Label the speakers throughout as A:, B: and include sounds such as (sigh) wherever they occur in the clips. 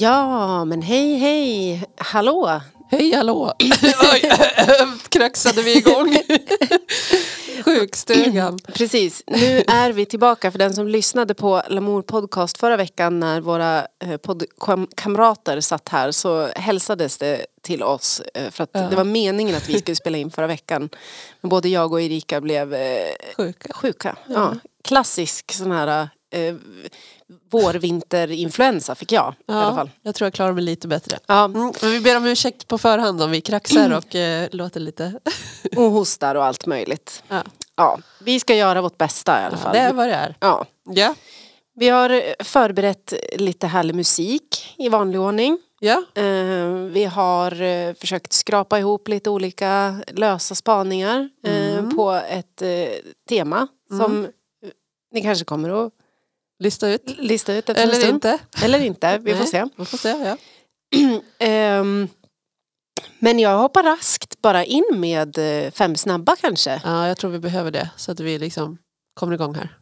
A: Ja, men hej hej! Hallå!
B: Hej hallå! (clears throat) Oj, (clears throat) kraxade vi igång. (laughs) Sjukstugan. (clears throat)
A: Precis, nu är vi tillbaka för den som lyssnade på Lamour podcast förra veckan när våra eh, poddkamrater satt här så hälsades det till oss eh, för att
B: Ja.
A: det var meningen att vi skulle spela in förra veckan. Men både jag och Erika blev eh,
B: Sjuka.
A: sjuka. Ja. Klassisk sån här eh, vår-vinter-influensa fick jag i alla
B: Ja,
A: fall.
B: jag tror jag klarar mig lite bättre.
A: Ja,
B: Mm, vi ber om ursäkt på förhand om vi kraxar (clears throat) och eh, låter lite... (laughs)
A: och hostar och allt möjligt.
B: Ja.
A: Ja, vi ska göra vårt bästa i alla fall.
B: Det är vad det är.
A: Ja.
B: Ja.
A: Vi har förberett lite härlig musik i vanlig ordning.
B: Ja.
A: Eh, vi har eh, försökt skrapa ihop lite olika lösa spaningar eh,
B: Mm.
A: på ett eh, tema som ni kanske kommer att
B: Lista ut.
A: lista ut
B: Eller
A: stund.
B: inte.
A: Eller inte, vi får se.
B: Vi får se, ja. (clears throat)
A: Ehm, men jag hoppar raskt bara in med eh, fem snabba kanske.
B: ja, jag tror vi behöver det så att vi liksom kommer igång här.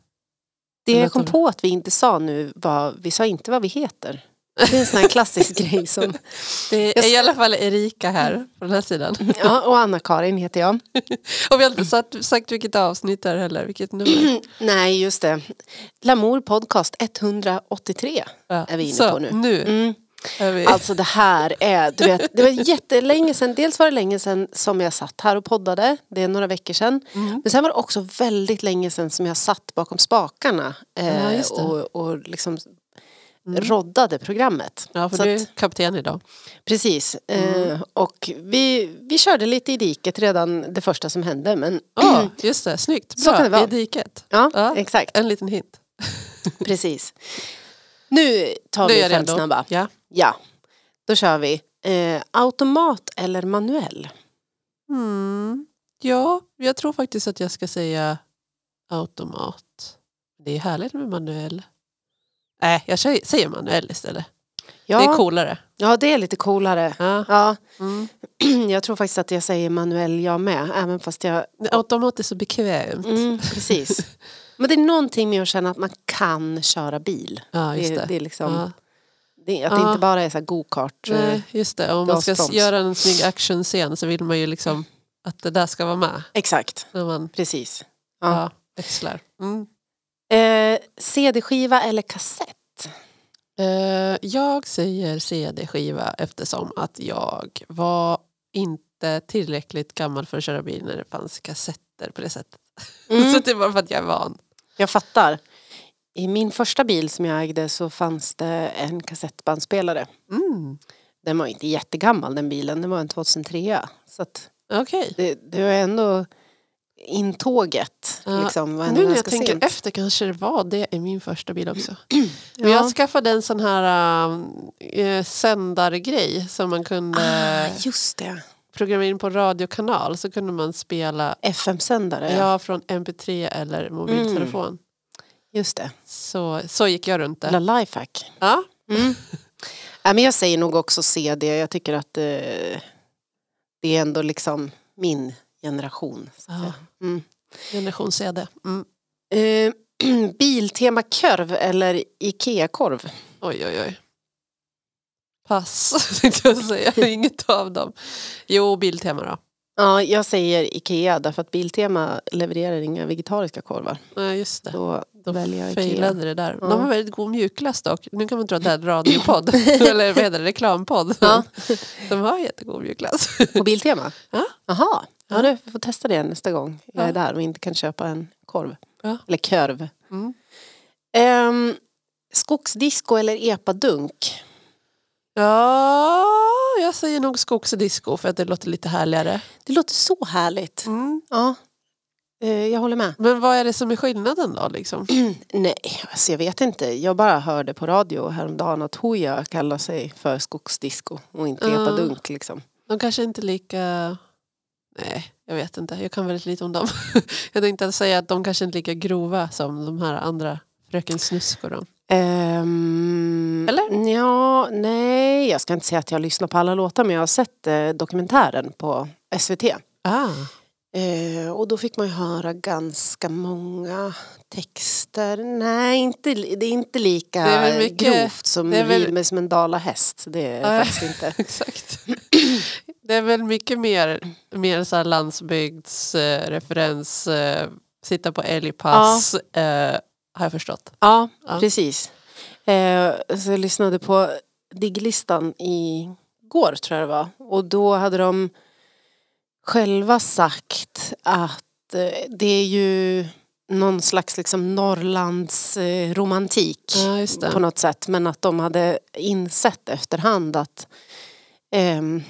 A: Det jag kom på att vi inte sa nu var, vi sa inte vad vi heter. Det är en sån här klassisk (laughs) grej som,
B: Det är i alla fall Erika här på den här sidan.
A: ja, och Anna-Karin heter jag. (laughs)
B: Och vi har inte sagt, sagt vilket avsnitt det är heller, vilket nummer. (clears throat)
A: Nej, just det. Lamour podcast 183
B: Ja.
A: är vi inne
B: så,
A: på nu.
B: nu
A: Mm. Alltså det här är, du vet, det var jättelänge sedan, dels var det länge sedan som jag satt här och poddade, det är några veckor sedan.
B: Mm.
A: Men sen var det också väldigt länge sedan som jag satt bakom spakarna eh,
B: Ja,
A: och, och liksom
B: Mm.
A: roddade programmet.
B: Ja, för
A: Så
B: du är kapten idag.
A: Precis,
B: Mm.
A: eh, och vi, vi körde lite i diket redan det första som hände men
B: Ja, (clears throat) just det. Snyggt.
A: Så
B: Bra.
A: kan det vara.
B: I diket.
A: ja,
B: Ja.
A: exakt,
B: En liten hint. (laughs)
A: precis. Nu tar
B: Nu
A: vi fem snabba.
B: Ja.
A: Ja, då kör vi. Eh, automat eller manuell?
B: Mm. ja, jag tror faktiskt att jag ska säga automat. Det är härligt med manuell. Nej, jag säger manuell istället.
A: Ja,
B: Det är coolare.
A: ja, det är lite coolare.
B: Ja.
A: Ja,
B: Mm. (clears throat)
A: jag tror faktiskt att jag säger manuell jag med, även fast jag...
B: Automat är så bekvämt.
A: Mm, precis. (laughs) Men det är någonting med att känna att man kan köra bil.
B: Ja, just
A: Det,
B: det.
A: det är liksom,
B: Ja.
A: det, att det inte bara är så go-kart. eh,
B: Nej, just det. Om man ska
A: gasbroms.
B: göra en snygg actionscen så vill man ju liksom att det där ska vara med.
A: Exakt,
B: När man
A: precis.
B: ja.
A: Ja.
B: växlar. Mm.
A: Eh, CD-skiva eller kassett?
B: Eh, jag säger CD-skiva eftersom att jag var inte tillräckligt gammal för att köra bil när det fanns kassetter på det sättet. (laughs)
A: Mm.
B: Så det var för att jag är van.
A: Jag fattar. I min första bil som jag ägde så fanns det en kassettbandspelare.
B: Mm.
A: Den var inte jättegammal den bilen, den var en 2003. Så att
B: Okej.
A: det, det var ändå intåget.
B: Ja,
A: Liksom,
B: Nu när jag tänker
A: sent.
B: efter kanske det var det i min första bil också. (clears throat) Men
A: Ja.
B: jag skaffade en sån här äh, sändargrej som man kunde
A: Ah, just det.
B: programmera in på radiokanal så kunde man spela
A: FM-sändare.
B: ja. från mp3 eller mobiltelefon.
A: Just det.
B: Så, så gick jag runt det.
A: Eller lifehack.
B: Ja.
A: Mm. ja, men jag säger nog också CD. Jag tycker att eh, det är ändå liksom min generation. Så
B: Ja.
A: Mm.
B: Generation CD. Mm.
A: Eh, (clears throat) Biltema korv eller Ikea-korv?
B: Oj oj oj. Pass (laughs) tänkte jag säga. (laughs) Inget av dem. Jo, Biltema då.
A: Ja, jag säger Ikea därför att Biltema levererar inga vegetariska korvar.
B: Nej, just det.
A: Då
B: Då
A: väljer jag Ikea.
B: det där.
A: Ja.
B: De har väldigt god mjukglass dock. Nu kan man tro att det är en radiopodd. (laughs) Eller vad heter det? Reklampodd.
A: Ja.
B: De har jättegod mjukglass.
A: På Biltema?
B: Ja.
A: Jaha, ja, du vi får testa det nästa gång jag är
B: Ja.
A: där och inte kan köpa en korv.
B: Ja.
A: Eller körv.
B: Mm.
A: Um, skogsdisco eller epadunk?
B: Ja, jag säger nog skogsdisco för att det låter lite härligare.
A: Det låter så härligt.
B: Mm.
A: Ja, eh, jag håller med.
B: Men vad är det som är skillnaden då? Liksom? (clears throat)
A: Nej, alltså jag vet inte. Jag bara hörde på radio häromdagen att Hooja kallar sig för skogsdisco och inte
B: Ja.
A: epadunk liksom.
B: De kanske inte är lika... Nej, jag vet inte. Jag kan väldigt lite om dem. (laughs) jag tänkte säga att de kanske inte är lika grova som de här andra Fröken Snuskor. då.
A: Ehm,
B: Eller?
A: Ja, nej, jag ska inte säga att jag lyssnar på alla låtar men jag har sett eh, dokumentären på SVT.
B: Ah,
A: Eh, och då fick man ju höra ganska många texter. Nej, inte, det är inte lika
B: Det är mycket-
A: grovt som
B: det väl-
A: Riv mig som en dalahäst. Det är
B: Ja, ja.
A: faktiskt (laughs) inte.
B: Exakt. Det är väl mycket mer, mer så landsbygdsreferens, eh, eh, sitta på älgpass, eh, har jag förstått.
A: Ja,
B: Ja.
A: precis. Eh, så jag lyssnade på digglistan igår tror jag det var. Och då hade de själva sagt att eh, det är ju någon slags liksom Norrlands eh, romantik
B: Ja, det.
A: på något sätt. Men att de hade insett efterhand att ehm,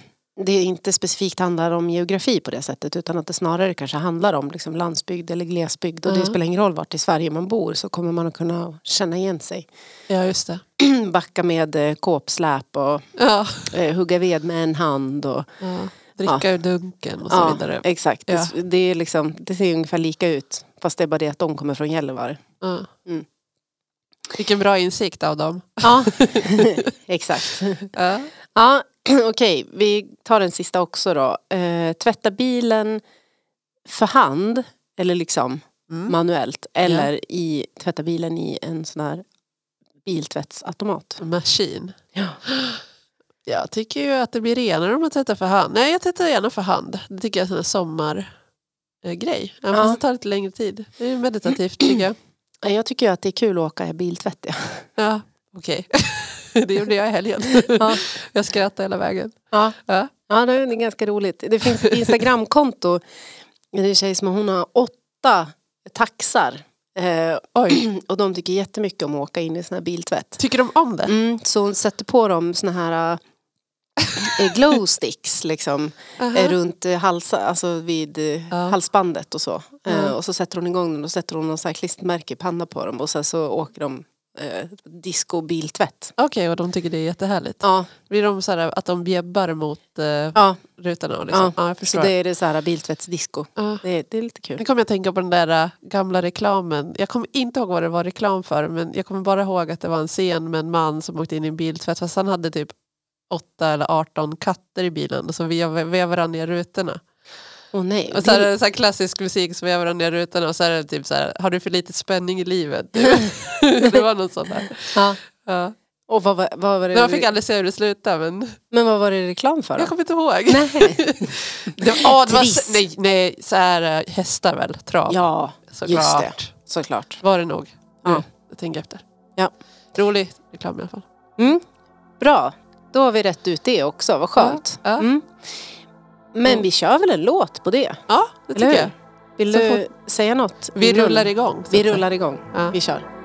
A: det inte specifikt handlar om geografi på det sättet utan att det snarare kanske handlar om liksom landsbygd eller glesbygd och det
B: Ja.
A: spelar ingen roll vart i Sverige man bor så kommer man att kunna känna igen sig.
B: Ja, just det. (clears throat)
A: Backa med eh, kåpsläp och
B: Ja.
A: eh, hugga ved med en hand och
B: Ja. Dricka ur dunken och så
A: ja,
B: vidare.
A: exakt.
B: Ja.
A: Det, det, är liksom, det ser ungefär lika ut fast det är bara det att de kommer från Gällivare.
B: Ja.
A: Mm.
B: Vilken bra insikt av dem.
A: Ja, (laughs) exakt.
B: Ja.
A: Ja, (clears throat) okej. Vi tar den sista också då. Eh, tvätta bilen för hand, eller liksom
B: Mm.
A: manuellt. Eller i, tvätta bilen i en sån här biltvättsautomat.
B: Maskin.
A: Ja. (gasps)
B: Jag tycker ju att det blir renare om man tvättar för hand. Nej, jag tvättar gärna för hand. Det tycker jag är en sommargrej. Även
A: Ja.
B: fast det tar lite längre tid. Det är meditativt tycker jag. (clears throat)
A: Jag tycker ju att det är kul att åka biltvätt. Ja.
B: Ja, okej. (laughs) det gjorde jag i helgen. (laughs)
A: Ja.
B: Jag skrattade hela vägen.
A: Ja.
B: Ja.
A: ja, det är ganska roligt. Det finns ett Instagramkonto. Det är en tjej som hon har åtta taxar. Eh,
B: Oj, (clears throat)
A: och de tycker jättemycket om att åka in i sån här biltvätt.
B: tycker de om det?
A: Mm, så hon sätter på dem såna här glow sticks liksom.
B: Aha.
A: eh, runt eh, hals, alltså vid eh,
B: Ja.
A: halsbandet och så. Eh,
B: Ja.
A: och så sätter hon igång den och sätter hon någon sån här klistermärke i panna på dem och sen så åker de eh, disco biltvätt.
B: Okej, och de tycker det är jättehärligt.
A: Ja,
B: Blir de så här att de bjäbbar mot eh,
A: ja,
B: rutorna? Liksom?
A: Ja,
B: ja, jag
A: så
B: förstår.
A: det är det så här biltvättsdisco.
B: Ja.
A: Det, är- det är lite
B: Nu
A: kul.
B: kommer jag att tänka på den där gamla reklamen. Jag kommer inte ihåg vad det var reklam för men jag kommer bara ihåg att det var en scen med en man som åkte in i en biltvätt fast han hade typ 8 eller 18 katter i bilen och så vev- vevade han ner rutorna.
A: Åh nej.
B: Och så är
A: Det-
B: så klassisk musik så vevar ner rutorna och så är det typ så här, har du för lite spänning i livet? (laughs) det var något sånt där.
A: ja.
B: Ja.
A: Och vad, vad var det?
B: Men jag fick aldrig se hur det slutade men
A: Men vad var det reklam för då?
B: jag kommer inte ihåg.
A: Nej.
B: Det, (laughs) åh, det var, nej, nej, så här äh, hästar väl, trav.
A: Ja,
B: Såklart.
A: just det. såklart.
B: Var det nog.
A: Ja.
B: Ja. Jag tänker efter.
A: Ja.
B: Rolig reklam i alla fall.
A: Mm. Bra, då har vi rätt ut det också. Vad skönt.
B: Ja, ja.
A: Mm. Men vi kör väl en låt på det?
B: Ja, det tycker jag.
A: Vill
B: Så
A: du säga något?
B: Vi rullar igång.
A: Vi rullar igång.
B: Ja.
A: Vi kör.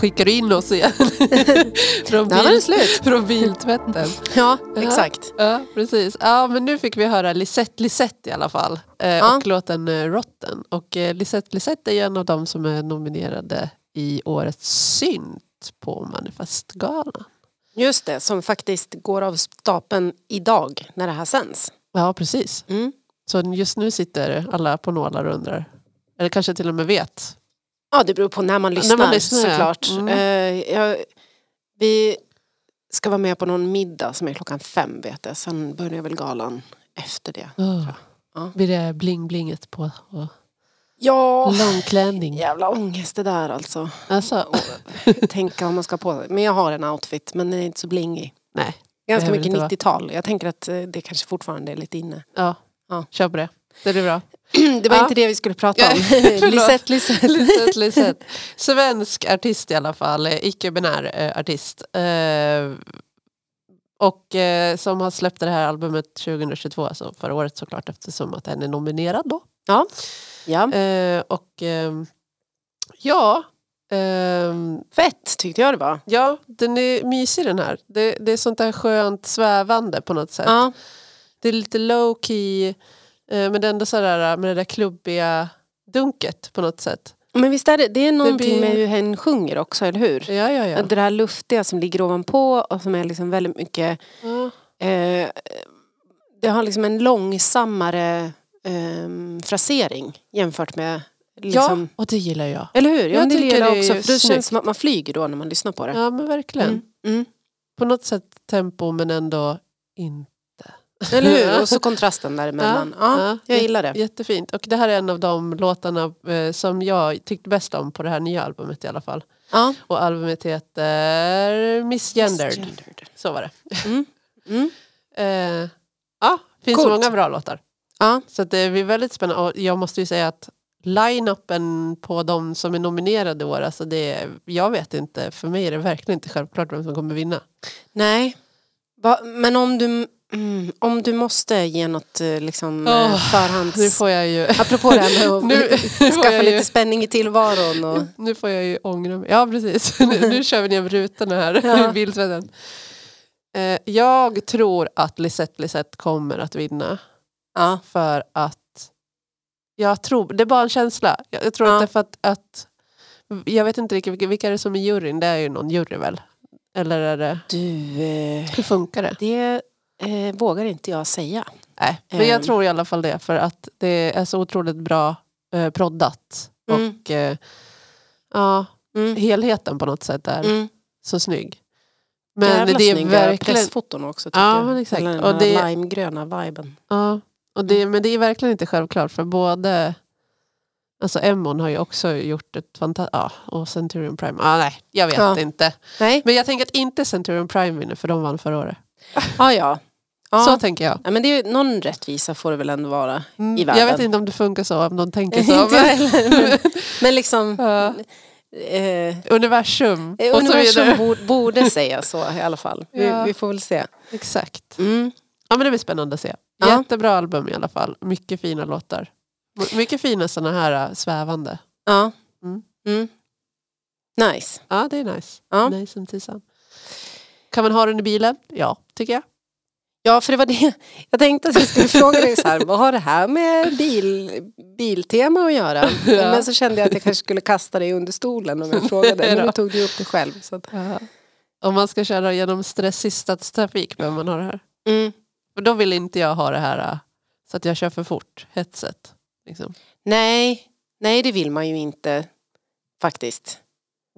B: Skickar du in oss igen. (laughs) från, bil,
A: slut.
B: från biltvätten. (laughs)
A: Ja,
B: Ja.
A: exakt.
B: Ja, precis. Ja, men nu fick vi höra Lisette Lisette i alla fall. Eh,
A: Ja.
B: Och låten eh, Rotten. Och eh, Lisette Lisette är ju en av dem som är nominerade i årets synt på Manifestgalan.
A: Just det, som faktiskt går av stapeln idag när det här sänds.
B: Ja, precis.
A: Mm.
B: Så just nu sitter alla på nålar och undrar. Eller kanske till och med vet.
A: Ja, det beror på när man lyssnar,
B: man lyssnar, ja.
A: såklart.
B: Mm.
A: Eh, jag, vi ska vara med på någon middag som är klockan fem vet jag. Sen börjar väl galan efter det.
B: Oh.
A: Ja.
B: Blir det bling-blinget på och
A: Ja,
B: långklänning?
A: jävla ångest det där alltså.
B: Alltså,
A: Tänka vad man ska på sig. Men jag har en outfit men den är inte så blingig.
B: nej.
A: Ganska mycket
B: inte vara.
A: 90-tal. Jag tänker att eh, det kanske fortfarande är lite inne.
B: Ja,
A: Ja.
B: kör på det. Det blir bra.
A: Det var
B: Ja.
A: inte det vi skulle prata om. (laughs) (laughs) Lisette, Lisette.
B: Lisette, Lisette. Svensk artist i alla fall, eh, icke-binär eh, artist. Eh, och eh, som har släppt det här albumet 2022, alltså förra året såklart eftersom att den är nominerad då.
A: Ja. Ja,
B: Eh, och ehm, ja, ehm,
A: fett tyckte jag det var.
B: ja, den är mysig den här. Det, det är sånt där skönt svävande på något sätt.
A: Ja.
B: Det är lite low key men det är ändå sådär med det där klubbiga dunket på något sätt.
A: Men visst är det, det är någonting
B: blir-
A: med hur hen sjunger också, eller hur?
B: Ja, ja, ja.
A: Det där luftiga som ligger ovanpå och som är liksom väldigt mycket
B: ja.
A: eh, Det har liksom en långsammare eh, frasering jämfört med liksom,
B: Ja, och det gillar jag.
A: Eller hur? Ja,
B: Jag
A: det
B: tycker
A: gillar jag
B: det
A: också. För det känns som att man flyger då när man lyssnar på det.
B: Ja men verkligen.
A: Mm. Mm.
B: På något sätt tempo men ändå inte.
A: Eller hur? Och så kontrasten däremellan. Ja,
B: ja.
A: jag gillar det.
B: Jättefint. Och det här är en av de låtarna eh, som jag tyckte bäst om på det här nya albumet i alla fall.
A: Ja.
B: Och albumet heter Misgendered.
A: Misgendered.
B: Så var det.
A: Mm. Mm. (laughs)
B: Eh, ja, finns
A: Coolt.
B: många bra låtar.
A: Ja.
B: Så det blir väldigt spännande. Och jag måste ju säga att line-upen på de som är nominerade i år, alltså det är, jag vet inte, för mig är det verkligen inte självklart vem som kommer vinna.
A: Nej. Va, men om du, mm, om du måste ge något eh, liksom,
B: Åh,
A: förhands...
B: Nu får jag ju,
A: Apropå det här med (laughs) att
B: Nu-
A: skaffa
B: jag
A: lite
B: ju-
A: spänning i tillvaron. Och,
B: nu får jag ju ångra mig. Ja precis, (laughs) nu, nu kör vi ner rutorna här (laughs)
A: Ja.
B: Eh, jag tror att Lisette Lisette kommer att vinna.
A: ja.
B: För att jag tror, det är bara en känsla. Jag, jag tror
A: Ja.
B: att det är för att, att jag vet inte vilka, vilka är det som är juryn, det är ju någon jury väl? Eller är det,
A: Du, eh,
B: hur funkar det?
A: det eh, vågar inte jag säga.
B: Nej, men jag
A: Ehm.
B: tror i alla fall det för att det är så otroligt bra eh, proddat.
A: Mm.
B: Och eh, ja,
A: Mm.
B: helheten på något sätt är
A: Mm.
B: så snygg. Men
A: Jävla
B: det är
A: snygga
B: verkligen...
A: pressfoton också tycker
B: Ja, men exakt.
A: Den
B: Och det-
A: limegröna viben.
B: Ja, och det, men det är verkligen inte självklart för både Alltså Emmon har ju också gjort ett fantastiskt... Ja, och Centurion Prime. Ah, nej, jag vet
A: Ja.
B: inte.
A: Nej,
B: Men jag tänker att inte Centurion Prime vinner för de vann förra året.
A: ja ja. Ja.
B: Så tänker jag.
A: ja men det är, ju- någon rättvisa får det väl ändå vara.
B: Mm,
A: I
B: jag
A: världen.
B: vet inte om det funkar så, om de tänker (laughs) så.
A: jag
B: Men. (laughs)
A: Men, liksom...
B: Ja.
A: Eh,
B: universum så
A: universum borde, borde säga så i alla fall. Vi,
B: Ja.
A: vi får väl se.
B: Exakt.
A: Mm.
B: Ja men det blir spännande att se. Jättebra album i alla fall. Mycket fina låtar. Mycket fina sådana här äh, svävande.
A: Ja.
B: Mm.
A: Mm. Nice.
B: Ja det är nice.
A: Ja.
B: Nice som tusan. Kan man ha den i bilen? Ja, tycker jag.
A: Ja, för det var det. Jag tänkte att jag skulle fråga dig så här, vad har det här med bil, biltema att göra? (laughs)
B: Ja.
A: Men så kände jag att jag kanske skulle kasta dig under stolen om jag frågade. Men (laughs) nu tog du upp det själv. Så att,
B: Om man ska köra genom stressig stadstrafik behöver man ha det här.
A: mm.
B: För då vill inte jag ha det här äh, så att jag kör för fort, hetset. Liksom.
A: Nej, nej det vill man ju inte faktiskt.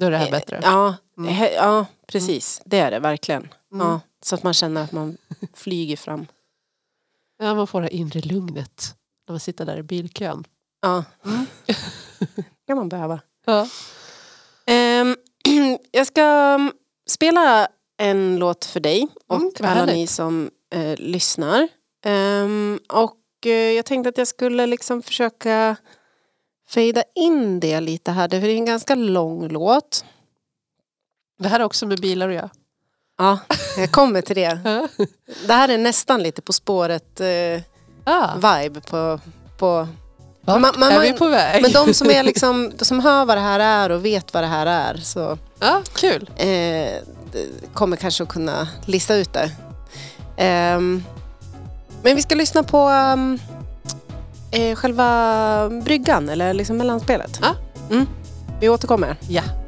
B: Då är det här bättre.
A: Ja,
B: Mm.
A: ja precis. Det är det verkligen.
B: Mm.
A: Ja, så att man känner att man flyger fram.
B: Ja, man får det inre lugnet när man sitter där i bilkön.
A: Ja, (laughs) kan man behöva.
B: Ja.
A: Ehm, (clears throat) jag ska mm, spela en låt för dig och
B: Mm,
A: alla
B: härligt.
A: ni som eh, lyssnar. Ehm, och eh, jag tänkte att jag skulle liksom försöka fejda in det lite här. Det är en ganska lång låt.
B: Det här är också med bilar att göra.
A: Ja, jag kommer till det. Det här är nästan lite På spåret eh,
B: Ah,
A: vibe på, på
B: Vart
A: Man- man-
B: är vi på väg?
A: Men de som, är liksom, som hör vad det här är och vet vad det här är så
B: ja, kul.
A: eh, kommer kanske att kunna lista ut det. Ehm, men vi ska lyssna på um, eh, själva bryggan, eller liksom mellanspelet.
B: Ja.
A: Mm. Vi återkommer.
B: Ja.
A: Som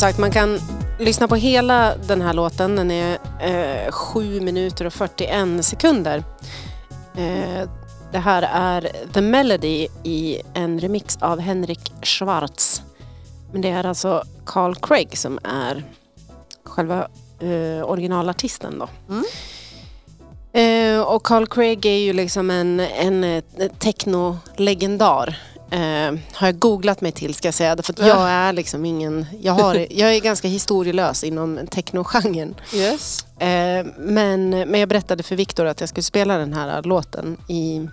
A: sagt, man kan lyssna på hela den här låten. Den är eh, 7 minuter och 41 sekunder. Eh, det här är The Melody i en remix av Henrik Schwarz. Men det är alltså Carl Craig som är själva eh, originalartisten då.
B: Mm.
A: Eh, och Carl Craig är ju liksom en, en, eh, techno-legendar. Eh, har jag googlat mig till ska jag säga. För jag är liksom ingen... Jag, har, jag är ganska historielös inom technogenren.
B: Yes.
A: Eh, men, men jag berättade för Viktor att jag skulle spela den här låten i,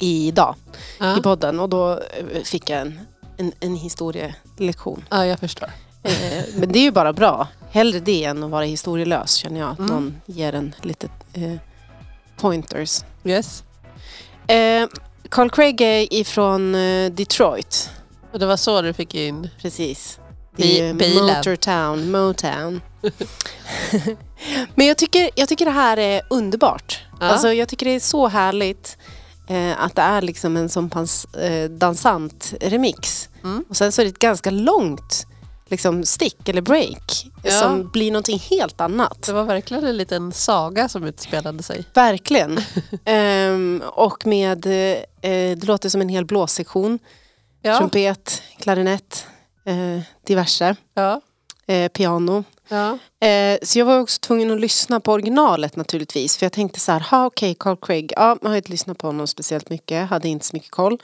A: i idag
B: Ja.
A: i podden. Och då eh, fick jag en, en, en historielektion.
B: ja, jag förstår.
A: Eh, men det är ju bara bra. Hellre det än att vara historielös känner jag. Att
B: Mm.
A: någon ger en lite eh, pointers.
B: Yes.
A: Eh, Carl Craig är ifrån eh, Detroit.
B: Och det var så du fick in...
A: Precis. Är
B: bilen.
A: Motortown, Motown. (laughs) Men jag tycker, jag tycker det här är underbart.
B: Ja.
A: Alltså, jag tycker det är så härligt eh, att det är liksom en sån pass eh, dansant remix.
B: Mm.
A: Och sen så är det ett ganska långt liksom, stick eller break
B: Ja.
A: som blir någonting helt annat.
B: Det var verkligen en liten saga som utspelade sig.
A: Verkligen. (laughs) Ehm, och med, eh, det låter som en hel blåssektion.
B: Ja.
A: Trumpet, klarinett, eh, diverse.
B: ja.
A: eh, piano.
B: Ja.
A: Eh, så jag var också tvungen att lyssna på originalet naturligtvis. För jag tänkte så här, ha okej Carl Craig, ja man har inte lyssnat på honom speciellt mycket, hade inte så mycket koll.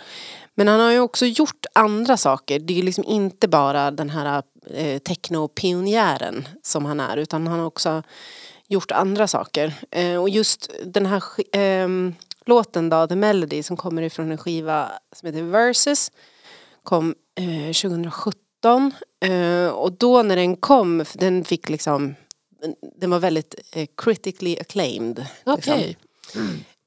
A: Men han har ju också gjort andra saker. Det är ju liksom inte bara den här eh, techno-pionjären som han är. Utan han har också gjort andra saker. Eh, och just den här ehm, låten då, The Melody, som kommer ifrån en skiva som heter Versus. Kom eh, 2017. Eh, och då när den kom, den fick liksom den var väldigt eh, critically acclaimed. liksom.
B: Okej.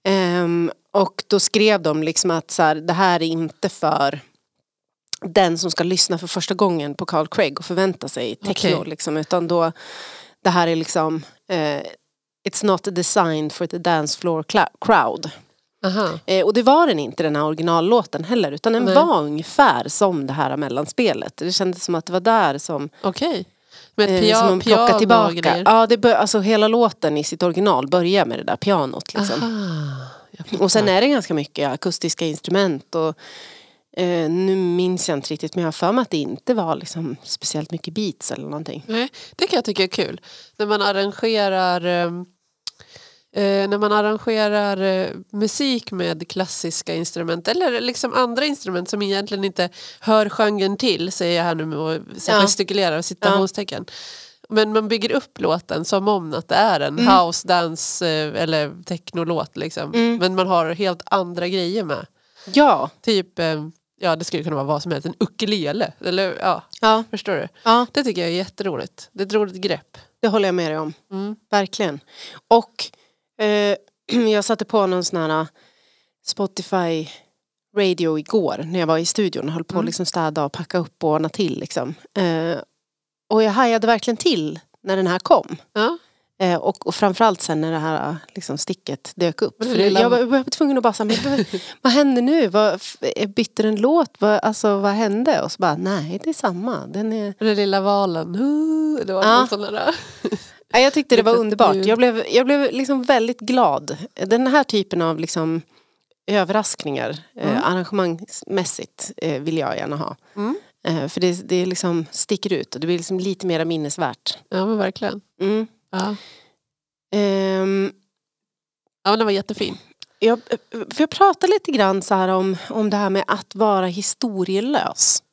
A: Ehm, och då skrev de liksom att så här, det här är inte för den som ska lyssna för första gången på Carl Craig och förvänta sig techno.
B: Okej.
A: Liksom, utan då, det här är liksom eh, It's not designed for the dance floor crowd. Eh, och det var den inte den här originallåten heller utan den
B: Nej.
A: var ungefär som det här mellanspelet. Det kändes som att det var där som
B: Okej. Med
A: Eh,
B: pia-
A: som de plockar
B: piano
A: tillbaka. Ja, det bör, alltså hela låten i sitt original börjar med det där pianot. Liksom. Och sen är det ganska mycket akustiska instrument. Och, eh, nu minns jag inte riktigt men jag har för mig att det inte var liksom, speciellt mycket beats eller någonting.
B: Nej, det kan jag tycka är kul. När man arrangerar ehm, eh, när man arrangerar eh, musik med klassiska instrument eller liksom andra instrument som egentligen inte hör genren till, säger jag här nu med att
A: Ja.
B: gestikulera och citationstecken. Men man bygger upp låten som om att det är en house, dance eh, eller technolåt. Liksom.
A: Mm.
B: Men man har helt andra grejer med.
A: Ja,
B: Typ, eh, ja det skulle kunna vara vad som helst, en ukulele. Eller, ja,
A: ja,
B: förstår du?
A: ja,
B: Det tycker jag är jätteroligt. Det är ett roligt grepp.
A: det håller jag med dig om.
B: Mm.
A: Verkligen. Och eh, (clears throat) jag satte på någon sån här Spotify radio igår när jag var i studion och höll på
B: Mm.
A: att liksom städa och packa upp och ordna till. Liksom. Eh, och jag hajade verkligen till när den här kom.
B: Ja.
A: Eh, och, och framförallt sen när det här liksom, sticket dök upp. För det, jag, var, jag var tvungen att bara säga, vad- vad hände nu? Vad, eh, bytte den låt? Vad, alltså, vad hände? Och så bara, nej det är samma. Den är...
B: Den lilla valen. Det var
A: Ja.
B: sån där.
A: Ja, jag tyckte det var underbart. Jag blev, jag blev liksom väldigt glad. Den här typen av liksom överraskningar,
B: Mm.
A: eh, arrangemangsmässigt, eh, vill jag gärna ha.
B: Mm.
A: Eh, för det, det liksom sticker ut och det blir liksom lite mer minnesvärt.
B: Ja men verkligen.
A: Mm.
B: Ja.
A: Ehm,
B: ja men den var jättefin.
A: jag, för jag pratade lite grann så här om, om det här med att vara historielös.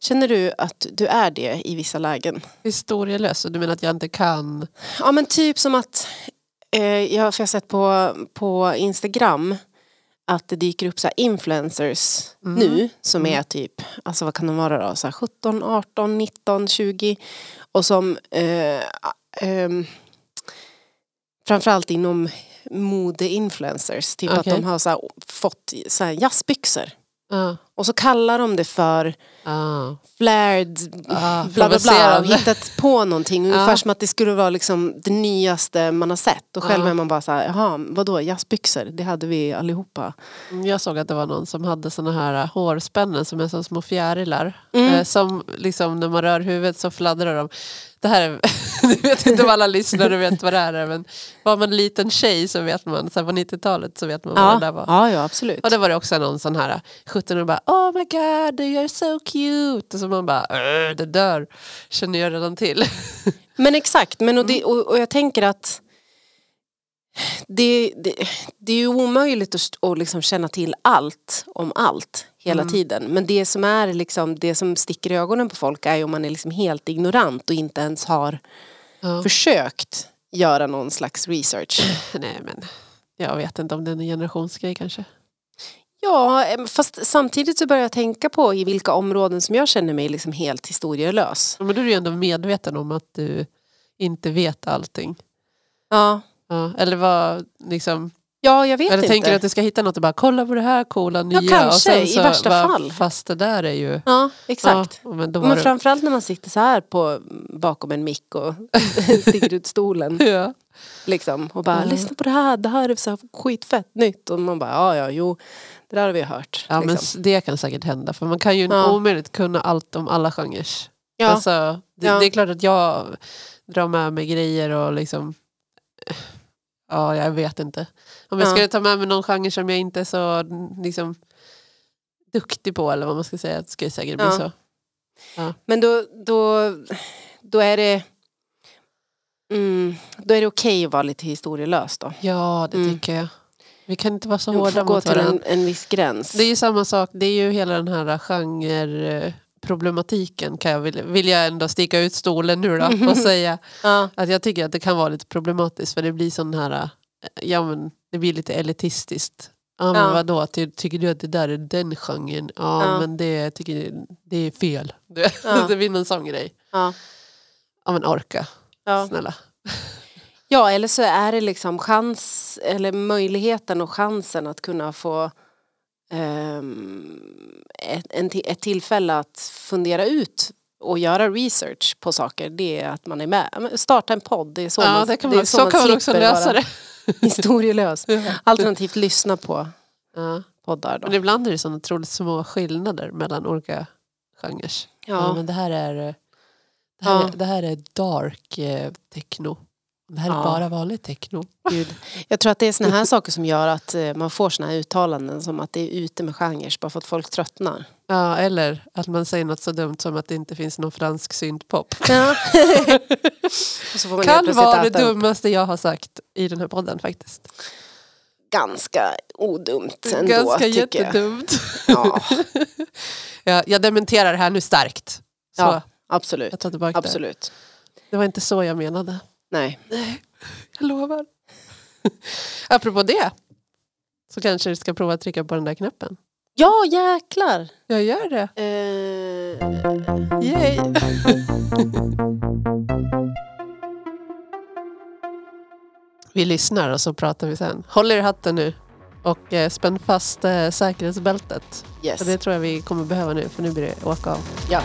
A: Känner du att du är det i vissa lägen?
B: Historielös. Du menar att jag inte kan?
A: Ja men typ som att eh, jag, har sett på, på Instagram att det dyker upp så influencers
B: Mm.
A: nu som är typ, alltså vad kan de vara då, så här 17, 18, 19, 20 och som eh, ehm, framförallt inom modeinfluencers, typ att
B: Okej.
A: de har så här, fått så här jazzbyxor
B: Ja.
A: och så kallar de det för
B: Ah.
A: flared
B: Ah,
A: bla bla bla hittat på någonting. (laughs) Ungefär
B: Ja.
A: som att det skulle vara liksom det nyaste man har sett. Och själv
B: Ja.
A: är man bara så här, jaha vadå jazzbyxor? Det hade vi allihopa.
B: Mm, Jag såg att det var någon som hade såna här äh, hårspännen som är som små fjärilar.
A: Mm.
B: Eh, som liksom när man rör huvudet så fladdrar de. Det här är, (laughs) jag vet inte om alla lyssnare vet vad det här är men var man en liten tjej så vet man, så på 90-talet så vet man vad det där var.
A: ja, ja absolut.
B: Och det var det också någon sån här 17 och bara Oh my god you're so cute. Och så man bara "Åh, det dör. Känner jag redan till. (laughs)
A: Men exakt, men och,
B: Mm.
A: det, och, och jag tänker att det, det, det är ju omöjligt att, att liksom känna till allt om allt hela
B: Mm.
A: tiden. Men det som är liksom, det som sticker i ögonen på folk är ju om man är liksom helt ignorant och inte ens har
B: Ja.
A: försökt göra någon slags research. (clears throat)
B: Nej men jag vet inte om det är en generationsgrej kanske.
A: Ja, fast samtidigt så börjar jag tänka på i vilka områden som jag känner mig liksom helt historielös.
B: Ja, Men då är du ju ändå medveten om att du inte vet allting.
A: Ja,
B: Ja, eller vad liksom,
A: ja jag vet
B: eller
A: inte.
B: tänker du att du ska hitta något och bara kolla på det här coola nya.
A: kanske,
B: och sen
A: i
B: så,
A: värsta
B: bara,
A: fall.
B: Fast det där är ju...
A: Ja, exakt.
B: Ja, men
A: Men framförallt när man sitter så här på, bakom en mick och (laughs) sticker ut stolen. (laughs)
B: ja.
A: Liksom, och bara
B: Ja.
A: lyssna på det här, det här är så här skitfett nytt. Och man bara ja ja jo, det där har vi hört.
B: ja men
A: liksom.
B: s- det kan säkert hända för man kan ju
A: Ja.
B: omöjligt kunna allt om alla genrer.
A: ja.
B: Alltså, det,
A: Ja.
B: det är klart att jag drar med mig grejer och liksom Ja, jag vet inte. Om jag
A: Ja.
B: skulle ta med mig någon genre som jag inte är så liksom, duktig på eller vad man ska säga, skulle det säkert bli
A: Ja.
B: så.
A: Men då, då, då är det Mm, då är det okej att vara lite historielös då.
B: Ja, det
A: Mm.
B: tycker jag. Vi kan inte vara så hårda
A: gå
B: mot
A: till
B: varandra.
A: en, en viss gräns.
B: Det är ju samma sak, det är ju hela den här genreproblematiken kan jag vilja, vill jag ändå sticka ut stolen nu då (laughs) och säga.
A: Ja.
B: Att jag tycker att det kan vara lite problematiskt för det blir sån här, äh, ja men det blir lite elitistiskt. Ja men
A: Ja.
B: vadå, ty, tycker du att det där är den genren? Ja,
A: Ja.
B: men det, tycker, det är fel. Det, (laughs)
A: Ja.
B: det blir någon sån grej.
A: Ja.
B: Ja men orka,
A: Ja.
B: snälla.
A: Ja, eller så är det liksom chans, eller möjligheten och chansen att kunna få ehm, ett, en, ett tillfälle att fundera ut och göra research på saker. Det är att man är med. Starta en podd, det är så
B: Ja
A: man,
B: det kan
A: det är
B: man, så, kan man också
A: slipper
B: lösa det. (laughs)
A: Historielös. Alternativt lyssna på
B: Ja.
A: poddar då.
B: Men ibland är det sådana otroligt små skillnader mellan olika genrer. Ja.
A: Ja.
B: men det här är, det här,
A: Ja.
B: är- det här är dark eh, techno. Det här är
A: Ja.
B: bara vanlig techno.
A: Gud. Jag tror att det är såna här saker som gör att eh, man får såna här uttalanden som att det är ute med genrer bara för att folk tröttnar.
B: Ja, eller att man säger något så dumt som att det inte finns någon fransk syntpop.
A: Ja. (laughs)
B: kan vara det dummaste jag har sagt i den här podden faktiskt.
A: ganska odumt ändå
B: Ganska
A: jag.
B: jättedumt.
A: Ja, (laughs)
B: Ja, jag dementerar det här nu starkt. Så,
A: ja absolut.
B: jag tar tillbaka
A: absolut.
B: det. Det var inte så jag menade.
A: Nej.
B: Jag lovar. (laughs) Apropå det. Så kanske du ska prova att trycka på den där knappen.
A: Ja, jäklar.
B: Jag gör det.
A: Eh,
B: Yay. (laughs) vi lyssnar och så pratar vi sen. Håll er i hatten nu. Och eh, spänn fast eh, säkerhetsbältet.
A: yes.
B: Det tror jag vi kommer behöva nu för nu blir det åka av.
A: Ja.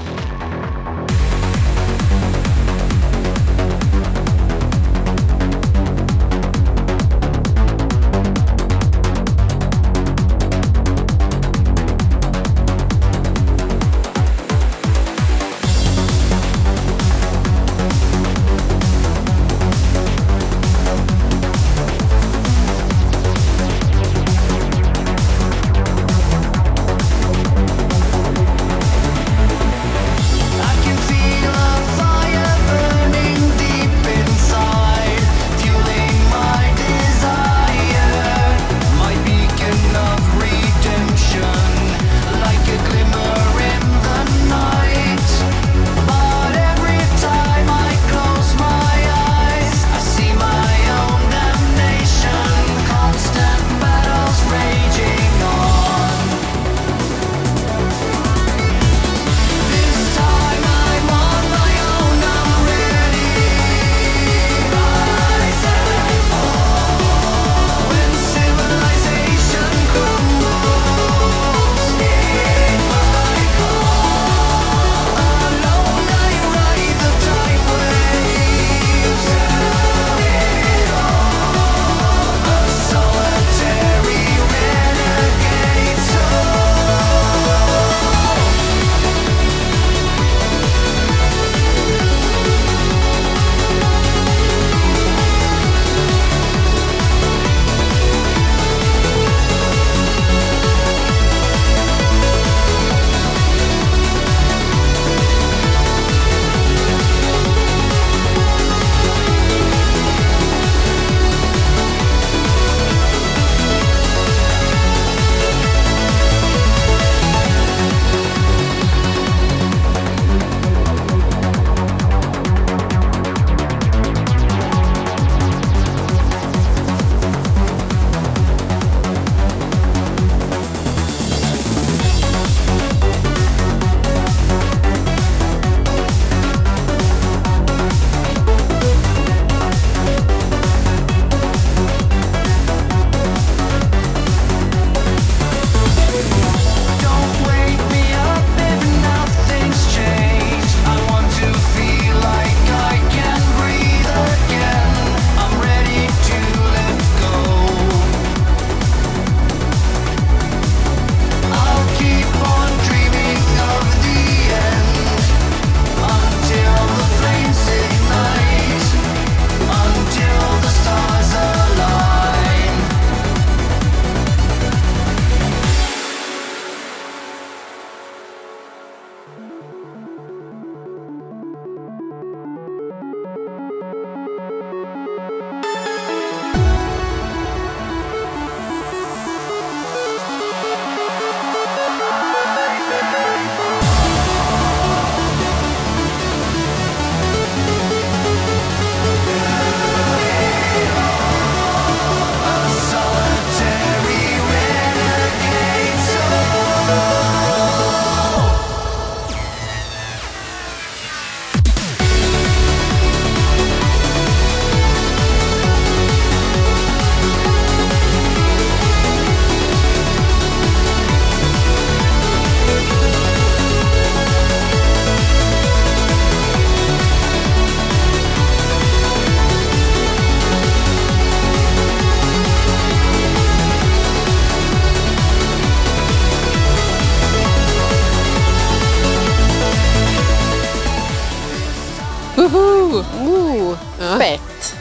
A: Oh,
B: Ja.
A: fett.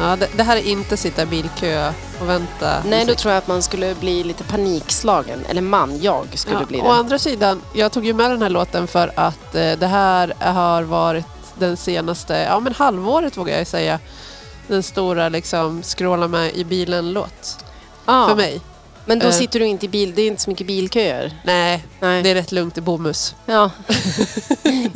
B: Ja, det, det här är inte sitta i bilkö och vänta.
A: Nej, då tror jag att man skulle bli lite panikslagen. Eller man, jag skulle
B: Ja,
A: bli
B: Å
A: det.
B: andra sidan, jag tog ju med den här låten för att eh, det här har varit den senaste, ja men halvåret vågar jag säga, den stora liksom scrolla med i bilen-låt.
A: Ja,
B: För mig.
A: Men då
B: Eh.
A: sitter du inte i bil, det är inte så mycket bilköer.
B: Nej,
A: Nej.
B: det är rätt lugnt i Bomhus.
A: Ja. (laughs)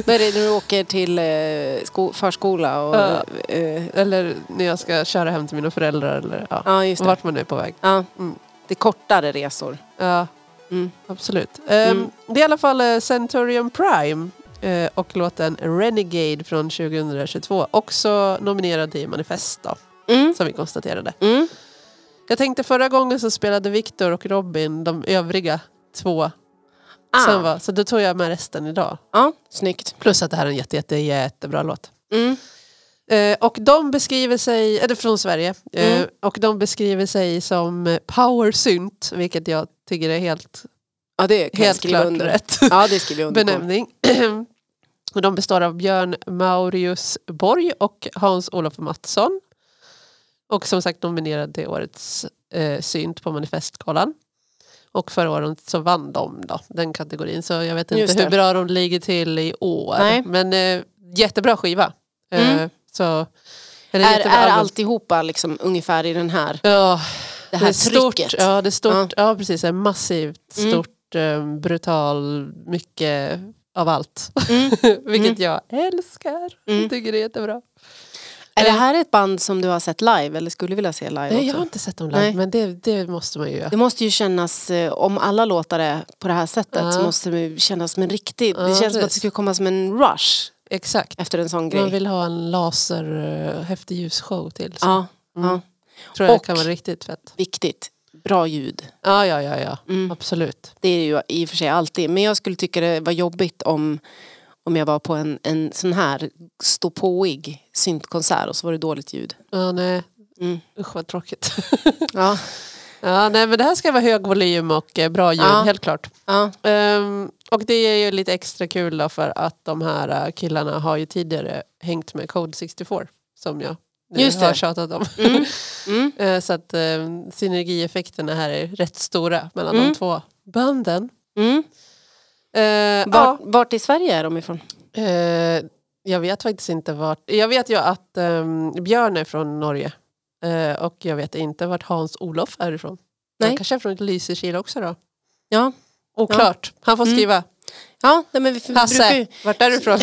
A: Då är det när du åker till eh, sko- förskola och...
B: Ja.
A: eh,
B: Eller när jag ska köra hem till mina föräldrar eller ja,
A: ja, just det.
B: vart man är på väg.
A: Ja.
B: Mm.
A: Det är kortare resor.
B: Ja,
A: Mm.
B: absolut. Ehm,
A: Mm.
B: Det är i alla fall eh, Centurion Prime eh, och låten Renegade från 2022. Också nominerad till Manifest då,
A: Mm.
B: som vi konstaterade.
A: Mm.
B: Jag tänkte förra gången så spelade Victor och Robin de övriga två.
A: Ah.
B: Var, så då tog jag med resten idag.
A: Ja, snyggt.
B: Plus att det här är en jätte, jätte, jättebra låt.
A: Mm.
B: Eh, och de beskriver sig, eller från Sverige, eh,
A: Mm.
B: och de beskriver sig som power synt, vilket jag tycker är helt,
A: Ja, det kan
B: helt klart
A: under.
B: rätt
A: Ja, det skriver under
B: benämning. (clears throat) och de består av Björn Maurius Borg och Hans-Olof Mattsson. Och som sagt nominerad till årets eh, synt på Manifestgalan. Och förra året så vann de då, den kategorin. Så jag vet inte
A: det.
B: hur bra de ligger till i år.
A: Nej.
B: Men eh, jättebra skiva. Eh,
A: Mm.
B: så, eller
A: Är, är
B: album.
A: alltihopa liksom ungefär i den här,
B: Ja,
A: det här
B: är stort.
A: trycket?
B: Ja, det är stort. Ja. precis. En massivt,
A: Mm.
B: stort, eh, brutal, mycket av allt.
A: Mm. (laughs)
B: Vilket jag älskar.
A: Mm.
B: Jag tycker det är jättebra.
A: Är det
B: Eh.
A: här ett band som du har sett live eller skulle vilja se live
B: Nej, jag
A: också?
B: har inte sett dem live,
A: Nej.
B: men det, det måste man ju göra.
A: Det måste ju kännas, eh, om alla låtar är på det här sättet
B: Ja.
A: så måste det kännas som en riktig,
B: Ja,
A: det känns som att det skulle komma som en rush
B: Exakt.
A: efter en sån
B: Man
A: grej.
B: vill ha en laser uh, häftig ljusshow till. Så.
A: Ja,
B: Mm.
A: ja,
B: Tror jag
A: Och-
B: kan vara riktigt fett.
A: viktigt. Bra ljud.
B: Ja, ja, ja, ja.
A: Mm.
B: absolut.
A: Det är ju i och för sig alltid. Men jag skulle tycka det var jobbigt om, om jag var på en, en sån här ståpåig syntkonsert och så var det dåligt ljud.
B: Ja, nej.
A: Mm.
B: Usch vad tråkigt. (laughs)
A: Ja,
B: ja, nej, men det här ska vara hög volym och eh, bra ljud,
A: Ja.
B: helt klart.
A: ja,
B: Ehm, och det är ju lite extra kul då för att de här eh, killarna har ju tidigare hängt med Code 64 som jag nu
A: Just det.
B: har tjatat om.
A: Mm. (laughs) Mm.
B: Eh, så att eh, synergieffekterna här är rätt stora mellan
A: Mm.
B: de två banden.
A: Mm.
B: Eh,
A: Vart, vart i Sverige är de ifrån?
B: ja, eh, jag vet faktiskt inte vart. Jag vet ju att ehm, Björn är från Norge. Eh, och jag vet inte vart Hans-Olof är ifrån.
A: Nej.
B: Han kanske är från Lysekil också då.
A: Ja,
B: Oklart. Han får
A: Mm.
B: skriva.
A: ja nej, men vi brukar
B: Hasse,
A: ju
B: vart är du ifrån?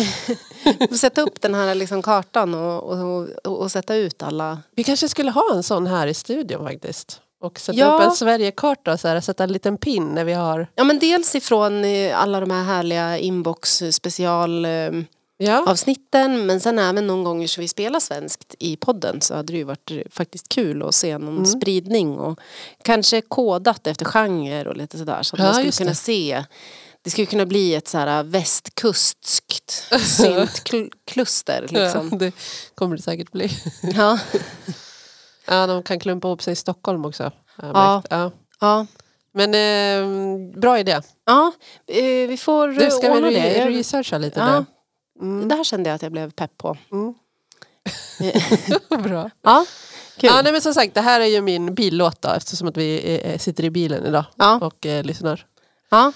B: (laughs)
A: sätta upp den här liksom kartan och, och, och, och sätta ut alla.
B: Vi kanske skulle ha en sån här i studion faktiskt. Och sätta
A: Ja.
B: upp en Sverigekarta, så här, sätta en liten pin när vi har...
A: Ja men dels ifrån eh, alla de här härliga inbox special eh,
B: Ja,
A: avsnitten men sen även någon gånger så vi spelar svenskt i podden så hade det ju varit eh, faktiskt kul att se någon
B: Mm.
A: spridning och kanske kodat efter genre och lite sådär så att
B: Ja,
A: man skulle kunna
B: det.
A: se det skulle kunna bli ett så här västkustskt (laughs) syntkluster liksom.
B: ja, det kommer det säkert bli.
A: Ja. (laughs)
B: Ja, de kan klumpa ihop sig i Stockholm också.
A: Ja.
B: ja.
A: Ja.
B: Men eh, bra idé.
A: ja, eh, vi får
B: Du, ska
A: ordna
B: vi
A: det.
B: re-
A: Jag-
B: researcha lite
A: Ja.
B: där? Mm.
A: Det här kände jag att jag blev pepp på.
B: Mm. (laughs) bra.
A: Ja, kul.
B: Ja, nej, men som sagt, det här är ju min billåt då, eftersom att vi eh, sitter i bilen idag
A: Ja.
B: och eh, lyssnar.
A: Ja.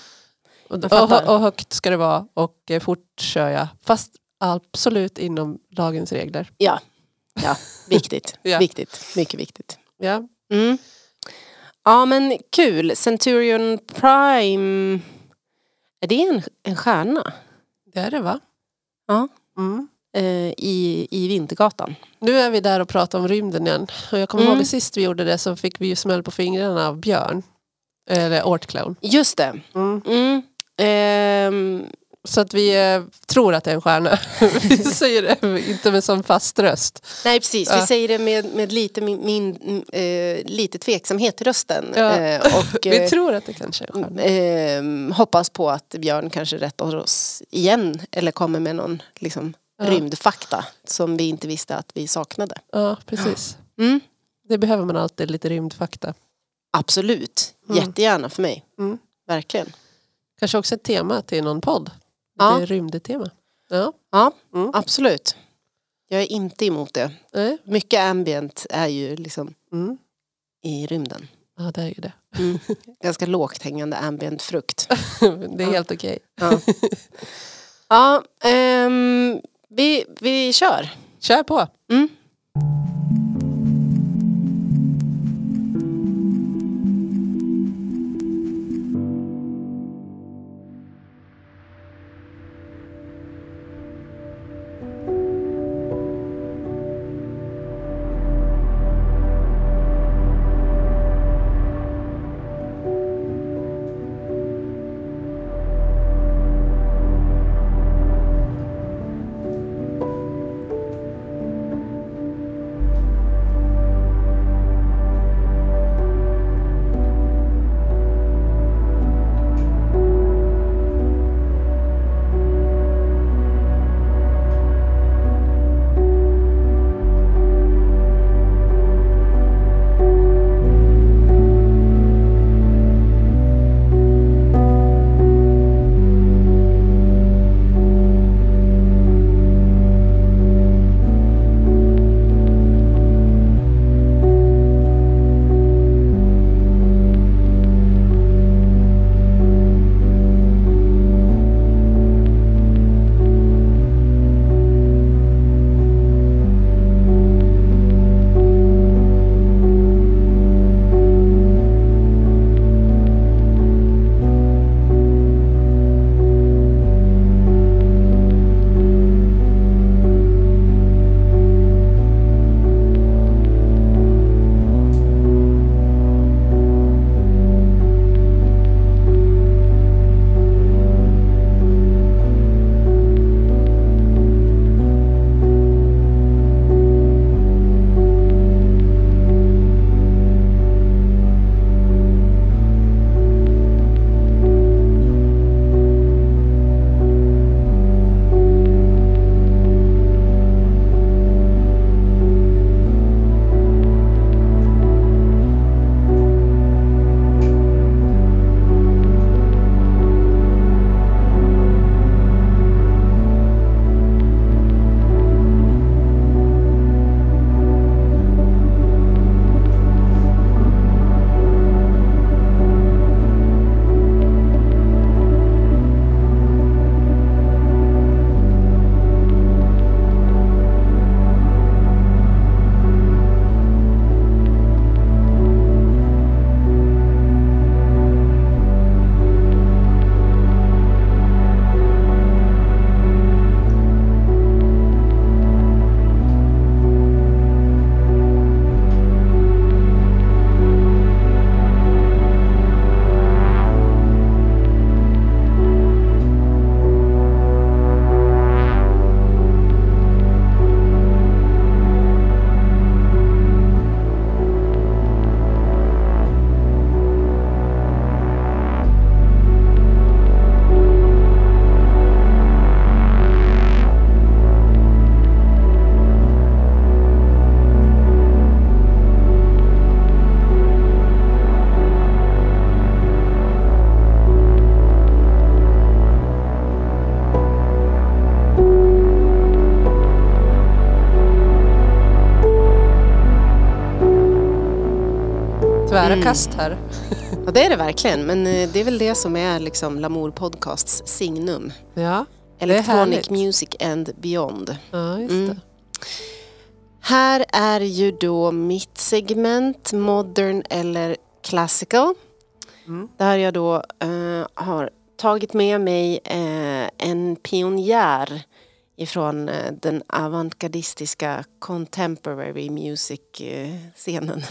B: Och, och, och högt ska det vara och eh, fort kör jag. Fast absolut inom lagens regler.
A: Ja, ja. viktigt. (laughs)
B: Ja.
A: viktigt. Mycket viktigt.
B: Ja.
A: Mm. Ja men kul. Centurion Prime. Är det en, en stjärna?
B: Det är det va?
A: Ja.
B: Mm.
A: Eh, i, I Vintergatan.
B: Nu är vi där och pratar om rymden igen. Och jag kommer
A: Mm.
B: ihåg sist vi gjorde det så fick vi ju smäll på fingrarna av Björn. Eller Ortclown.
A: Just det.
B: Mm.
A: Mm.
B: Så att vi eh, tror att det är en stjärna. (laughs) vi säger det inte med sån fast röst.
A: nej precis, vi
B: Ja.
A: säger det med, med lite, min, min, eh, lite tveksamhet i rösten.
B: Ja.
A: Eh, och, (laughs)
B: Vi
A: eh,
B: tror att det kanske är en stjärna.
A: Ehm, hoppas på att Björn kanske rättar oss igen eller kommer med någon liksom,
B: Ja.
A: rymdfakta som vi inte visste att vi saknade.
B: Ja, precis. (gasps)
A: Mm.
B: Det behöver man alltid, lite rymdfakta.
A: Absolut,
B: Mm.
A: jättegärna för mig.
B: Mm.
A: Verkligen.
B: Kanske också ett tema till någon podd.
A: Ja.
B: Lite rymdtema. Ja.
A: Ja,
B: Mm.
A: absolut. Jag är inte emot det.
B: Nej.
A: Mycket ambient är ju liksom
B: Mm.
A: i rymden.
B: Ja, det är ju det. (laughs)
A: Ganska lågt hängande ambient frukt. (laughs)
B: det är helt okej.
A: Ja, (laughs) ja ehm, vi, vi kör.
B: Kör på.
A: Mm.
B: Tvära
A: Mm.
B: kast här. (laughs)
A: Ja, det är det verkligen. Men eh, det är väl det som är liksom Lamour Podcasts signum.
B: Ja,
A: Electronic. Music and Beyond.
B: ja just
A: Mm. Här är ju då mitt segment Modern eller Classical.
B: Mm.
A: Där jag då eh, har tagit med mig eh, en pionjär ifrån eh, den avantgardistiska contemporary music-scenen.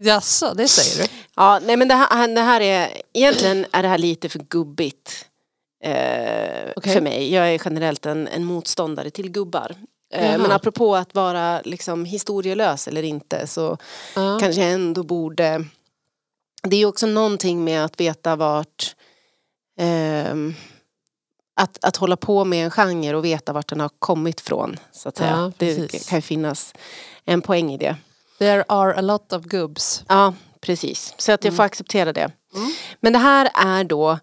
B: Jaså, det säger du?
A: Ja, nej men det här, det här är, egentligen är det här lite för gubbigt eh,
B: Okej.
A: för mig. Jag är generellt en, en motståndare till gubbar. Eh, men apropå att vara liksom historielös eller inte så
B: Ja.
A: kanske jag ändå borde Det är ju också någonting med att veta vart ehm, att, att hålla på med en genre och veta vart den har kommit från. Så att.
B: Ja,
A: det
B: precis.
A: kan ju finnas en poäng i det.
B: There are a lot of gubbs.
A: Ja, precis. Så att jag
B: Mm.
A: får acceptera det.
B: Mm.
A: Men det här är då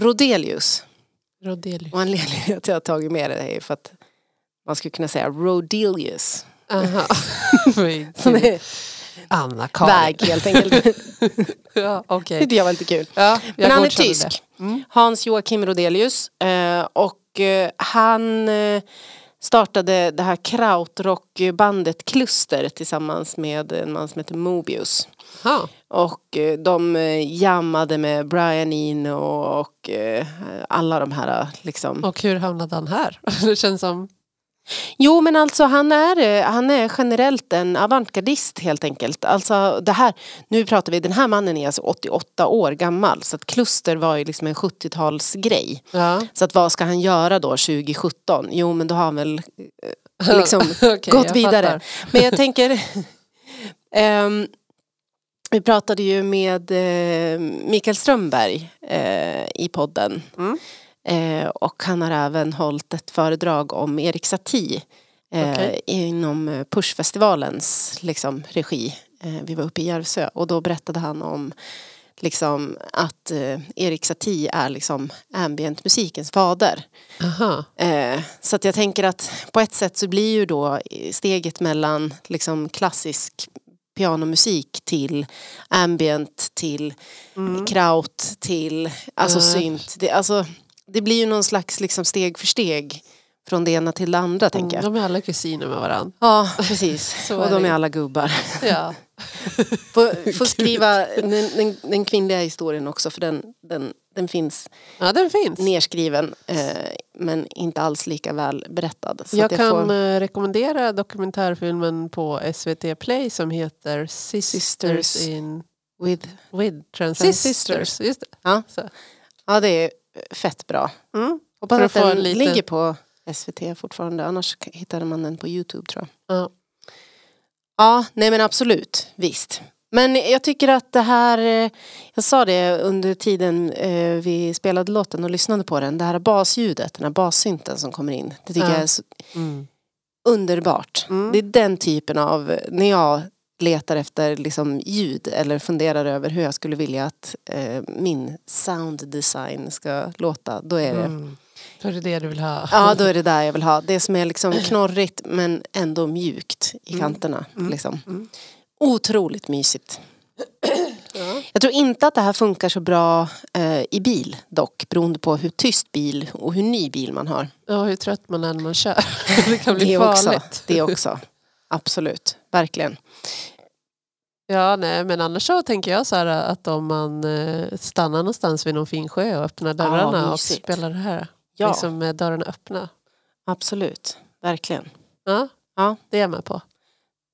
A: Rodelius.
B: Rodelius.
A: Och anledningen till att jag har tagit med det är för att man skulle kunna säga Rodelius.
B: Aha. (laughs)
A: Är
B: Anna-Karin.
A: väg helt enkelt. (laughs)
B: Ja, okej.
A: Det tyckte jag var lite kul.
B: Ja,
A: Men han är tysk.
B: Mm.
A: Hans Joakim Rodelius. Eh, och eh, han eh, startade det här krautrockbandet Kluster tillsammans med en man som heter Mobius.
B: Ja.
A: Och eh, de eh, jammade med Brian Eno och eh, alla de här liksom.
B: Och hur hamnade han här? (laughs) Det känns som...
A: Jo men alltså han är, eh, han är generellt en avantgardist helt enkelt. Alltså det här, nu pratar vi, den här mannen är alltså 88 år gammal så att kluster var ju liksom en 70-talsgrej.
B: Ja.
A: Så att vad ska han göra då 2017? Jo men då har han väl eh, (laughs) liksom
B: Okej,
A: gått vidare.
B: fattar.
A: Men jag tänker (laughs) ehm, Vi pratade ju med eh, Mikael Strömberg eh, i podden.
B: Mm.
A: Eh, och han har även hållit ett föredrag om Erik Satie eh,
B: Okej.
A: inom eh, Pushfestivalens liksom, regi. Eh, vi var uppe i Järvsö och då berättade han om liksom, att Erik Satie är liksom ambientmusikens fader. Så att jag tänker att på ett sätt så blir ju då steget mellan liksom klassisk pianomusik till ambient till kraut till alltså
B: Mm.
A: synt. Det, alltså, det blir ju någon slags liksom steg för steg från det ena till det andra tänker jag.
B: De är alla kusiner med varandra.
A: Ja precis (laughs) och de är alla gubbar. (laughs)
B: Ja.
A: Får, (laughs) får skriva den, den, den kvinnliga historien också för den, den, den finns
B: ja, den finns.
A: nerskriven eh, men inte alls lika väl berättad. Så
B: jag
A: att
B: kan
A: får-
B: eh, rekommendera dokumentärfilmen på SVT Play som heter Sisters,
A: Sisters
B: in
A: with,
B: with Transistors.
A: Transistors.
B: Just det.
A: ja.
B: Så.
A: ja det är fett bra.
B: Mm.
A: Hoppas att den
B: en liten-
A: ligger på SVT fortfarande annars hittar man den på Youtube tror jag.
B: Ja.
A: Ja, nej men absolut, visst. Men jag tycker att det här, eh, jag sa det under tiden eh, vi spelade låten och lyssnade på den, det här basljudet, den här bassynten som kommer in. Det tycker
B: Ja.
A: jag är så
B: Mm.
A: underbart.
B: Mm.
A: Det är den typen av, när jag letar efter liksom ljud eller funderar över hur jag skulle vilja att eh, min sound design ska låta, då är det
B: Mm. Då är det det du vill ha.
A: Ja, då är det där jag vill ha. Det som är liksom knorrigt men ändå mjukt i kanterna. Liksom.
B: Mm.
A: Otroligt mysigt. (clears throat)
B: Ja.
A: Jag tror inte att det här funkar så bra eh, i bil dock, beroende på hur tyst bil och hur ny bil man har.
B: Ja, hur trött man är när man kör. (laughs) Det kan bli
A: Det
B: farligt.
A: också. Det också. Absolut, verkligen.
B: Ja, nej, men annars så tänker jag så här att om man eh, stannar någonstans vid någon fin sjö och öppnar dörrarna och
A: mysigt.
B: spelar det här.
A: Ja,
B: Liksom med dörrarna öppna.
A: absolut. Verkligen.
B: Ja,
A: Ja.
B: det är jag med på.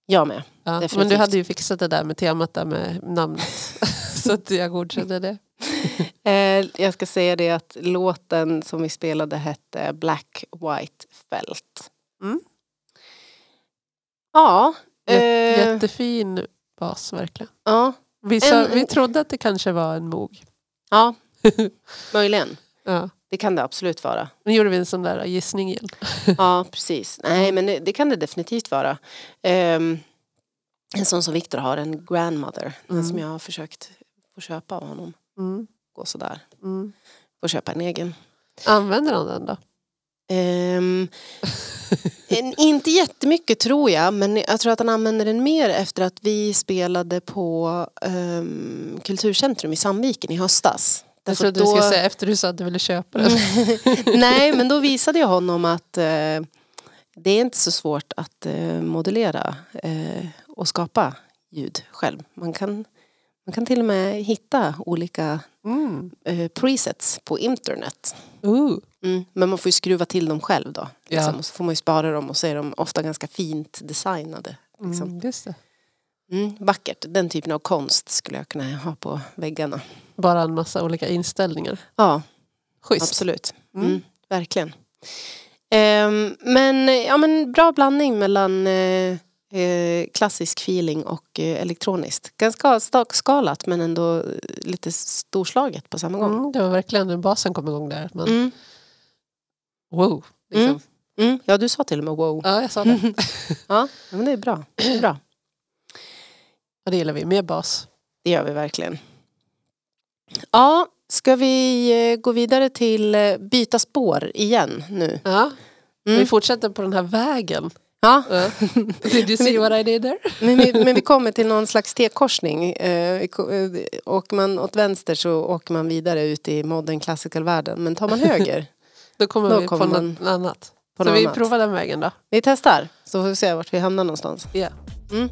A: Jag med.
B: Ja. Men du hade ju fixat det där med temat där med namnet. (laughs) så att jag godkände det. (laughs)
A: Eh, jag ska säga det att låten som vi spelade hette Black White Felt.
B: Mm.
A: Ja. Eh,
B: Jättefin bas verkligen.
A: ja.
B: Vi, sa,
A: En-
B: vi trodde att det kanske var en mog.
A: Ja, (laughs) möjligen.
B: Ja.
A: Det kan det absolut vara.
B: Nu gjorde vi en sån där gissning igen. (laughs)
A: Ja, precis. Nej, men det, det kan det definitivt vara. Ehm, en sån som Viktor har, en grandmother. Den
B: Mm.
A: som jag har försökt få köpa av honom.
B: Mm.
A: Gå sådär.
B: Mm.
A: Få köpa en egen.
B: Använder han den då?
A: Ehm, en, inte jättemycket tror jag, men jag tror att han använder den mer efter att vi spelade på um, Kulturcentrum i Sandviken i höstas.
B: Jag trodde
A: att
B: du skulle
A: då-
B: säga efter du sa att du ville köpa den. (laughs)
A: Nej, men då visade jag honom att eh, det är inte så svårt att eh, modellera eh, och skapa ljud själv. Man kan, man kan till och med hitta olika
B: Mm.
A: presets på internet.
B: Ooh.
A: Mm. Men man får ju skruva till dem själv då. Liksom.
B: Ja.
A: Och så får man ju spara dem och så är de ofta ganska fint designade. Liksom.
B: Mm, just det.
A: Mm, vackert, den typen av konst skulle jag kunna ha på väggarna.
B: Bara en massa olika inställningar.
A: Ja,
B: Schysst.
A: absolut.
B: Mm.
A: Mm, verkligen. Ehm, men, ja, men bra blandning mellan eh, eh, klassisk feeling och eh, elektroniskt. Ganska sta- skalat men ändå eh, lite storslaget på samma gång.
B: Mm, det var verkligen när basen kom igång där. Man,
A: Mm
B: wow. Liksom.
A: Mm. Mm. Ja, du sa till och med wow.
B: Ja, jag sa det. (laughs)
A: ja, men det är bra. Det är bra.
B: Ja, det gillar vi. Mer bas.
A: Det gör vi verkligen. Ja, ska vi eh, gå vidare till eh, byta spår igen nu?
B: Ja,
A: mm.
B: vi fortsätter på den här vägen.
A: Ja.
B: Did you see what I did there?
A: men, vi, men vi kommer till någon slags T-korsning. Eh, åker man åt vänster så åker man vidare ut i modern classical-världen. Men tar man höger
B: då kommer
A: Då
B: vi
A: kommer
B: på
A: man-
B: något annat.
A: på
B: så
A: något
B: vi
A: annat.
B: provar den vägen då.
A: Vi testar, så får vi se vart vi hamnar någonstans.
B: Ja.
A: Mm.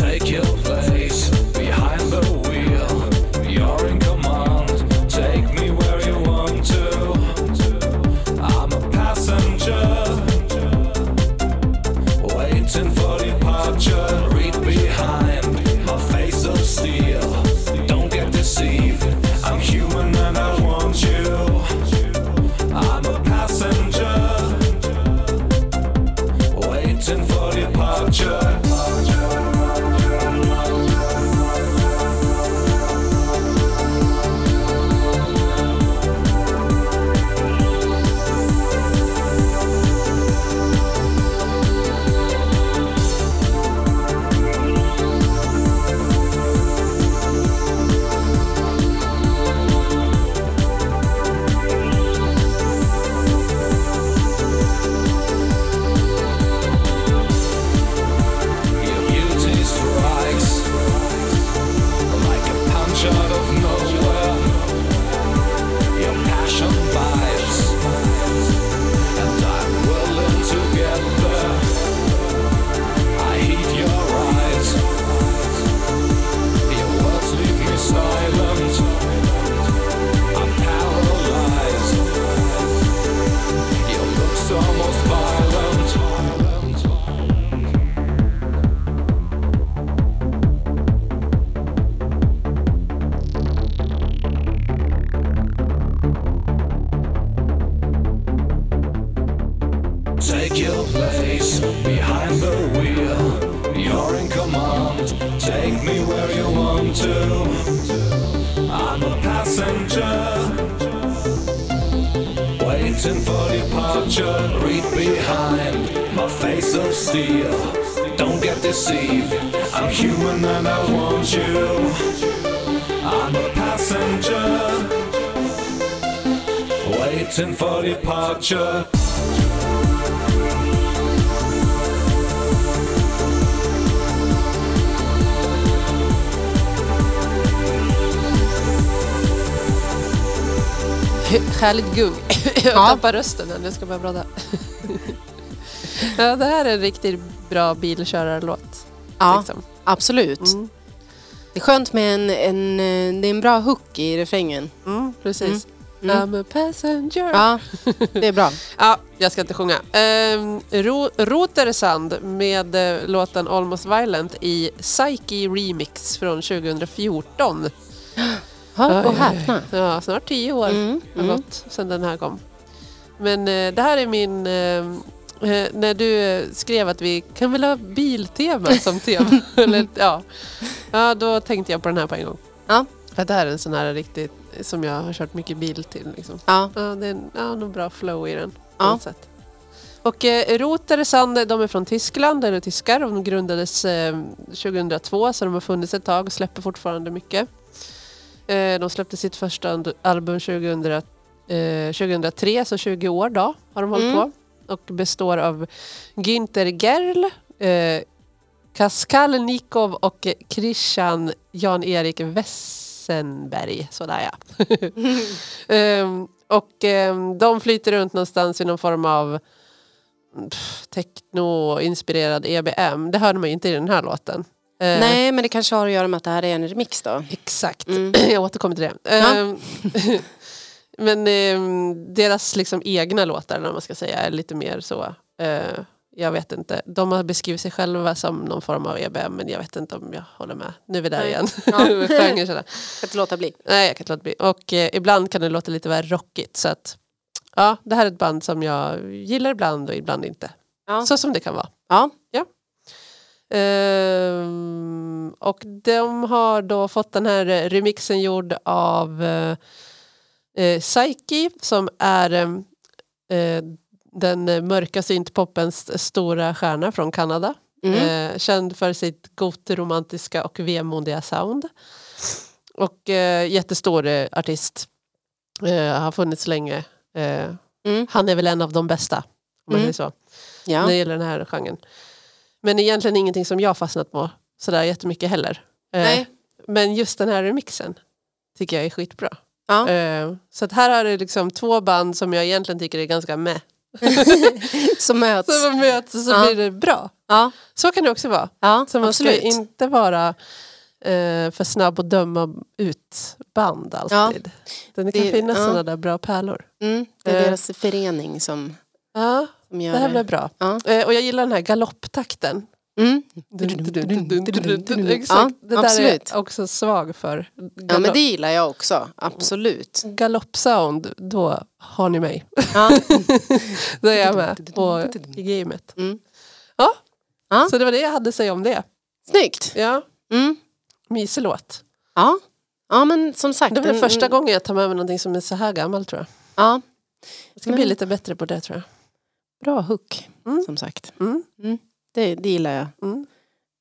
C: take your place. behind my face of steel. Don't get deceived, I'm human and I want you. I'm a passenger, waiting for departure.
B: Härligt gung. (laughs) Jag
A: ja.
B: tappar rösten när jag ska börja prata. (laughs) (laughs) ja, det här är en riktigt bra bilkörarlåt.
A: Ja,
B: liksom.
A: absolut.
B: Mm.
A: Det är skönt med en, en, eh, det är en bra hook i refrängen.
B: Mm, precis.
A: Mm. mm.
B: I'm a passenger.
A: Ja, det är bra. (laughs)
B: ja, jag ska inte sjunga. Um, Ro Rotersand med uh, låten Almost Violent i Psyche Remix från 2014. (gasps)
A: Ha, och häpna.
B: Ja, snart tio år
A: mm,
B: har
A: mm.
B: gått sedan den här kom. Men eh, det här är min... eh, eh, när du skrev att vi kan väl ha biltema som (laughs) tema. Eller, ja. ja, då tänkte jag på den här på en gång.
A: Ja.
B: För att det här är en sån här riktigt som jag har kört mycket bil till. Liksom.
A: Ja,
B: Ja, det är en, ja, någon bra flow i den.
A: Ja.
B: sätt. Och eh, Roter Sand, de är från Tyskland, eller tyskar. De grundades eh, 2002 så de har funnits ett tag och släpper fortfarande mycket. Eh, de släppte sitt första album 2000, eh, 2003, så 20 år då har de hållit
A: Mm.
B: på. Och består av Günther Gerl, eh, Kaskal Nikov och Christian Jan-Erik Wessenberg. Sådär ja. (laughs) Ehm, och ehm, de flyter runt någonstans i någon form av techno-inspirerad EBM. Det hörde man ju inte i den här låten. Eh,
A: nej men det kanske har att göra med att det här är en remix då.
B: Exakt,
A: Mm. (clears throat)
B: jag återkommer till det.
A: Ja. (laughs)
B: Men ehm, deras liksom egna låtar, vad man ska säga, är lite mer så. eh, jag vet inte. De har beskrivit sig själva som någon form av EBM, men jag vet inte om jag håller med. Nu är vi där
A: Nej.
B: igen.
A: Ja. (laughs)
B: Sådär.
A: Kan inte låta bli.
B: Nej, jag kan inte låta bli. Och eh, ibland kan det låta lite väl rockigt. Så att, ja, det här är ett band som jag gillar ibland och ibland inte.
A: Ja.
B: Så som det kan vara.
A: Ja.
B: Ehm, och de har då fått den här eh, remixen gjord av eh, eh, Psyche som är eh, eh, den mörka syntpoppens stora stjärna från Kanada.
A: Mm.
B: Eh, känd för sitt goteromantiska och vemodiga sound. Och eh, jättestor eh, artist. Eh, har funnits länge. Eh,
A: Mm.
B: han är väl en av de bästa. Om man
A: Mm.
B: säger så
A: Ja.
B: när det gäller den här genren. Men egentligen ingenting som jag fastnat på sådär jättemycket heller.
A: Nej.
B: Men just den här remixen tycker jag är skitbra.
A: Ja.
B: Eh, så att här har du liksom två band som jag egentligen tycker är ganska med. (laughs)
A: Som möts.
B: Man möts och så
A: Ja.
B: blir det bra.
A: Ja,
B: Så kan det också vara.
A: ja
B: Så man ska
A: absolut.
B: inte vara eh, för snabb att döma ut band alltid. Ja. Det kan
A: Det-
B: finnas
A: ja.
B: sådana där bra pärlor.
A: Mm, det är
B: Eh.
A: deras förening som,
B: Ja,
A: som gör
B: det här
A: det.
B: blev bra.
A: Ja.
B: Eh, och jag gillar den här galopptakten.
A: Mm.
B: Exakt, det där
A: absolut.
B: är jag också svag för.
A: Ja men det gillar jag också, absolut.
B: Galoppsound, då har ni mig.
A: Ja.
B: Då är jag med på, i gamet.
A: Mm.
B: Ja,
A: Ja.
B: så det var det jag hade att säga om det.
A: Snyggt.
B: Ja,
A: Mm.
B: mysig låt.
A: Ja. ja men som sagt.
B: Det var den första gången jag tar med mig någonting som är så här gammalt tror jag.
A: Ja,
B: Jag ska
A: Men-
B: bli lite bättre på det tror jag.
A: bra hook
B: Mm.
A: som sagt.
B: Mm.
A: Det, det gillar jag.
B: Mm.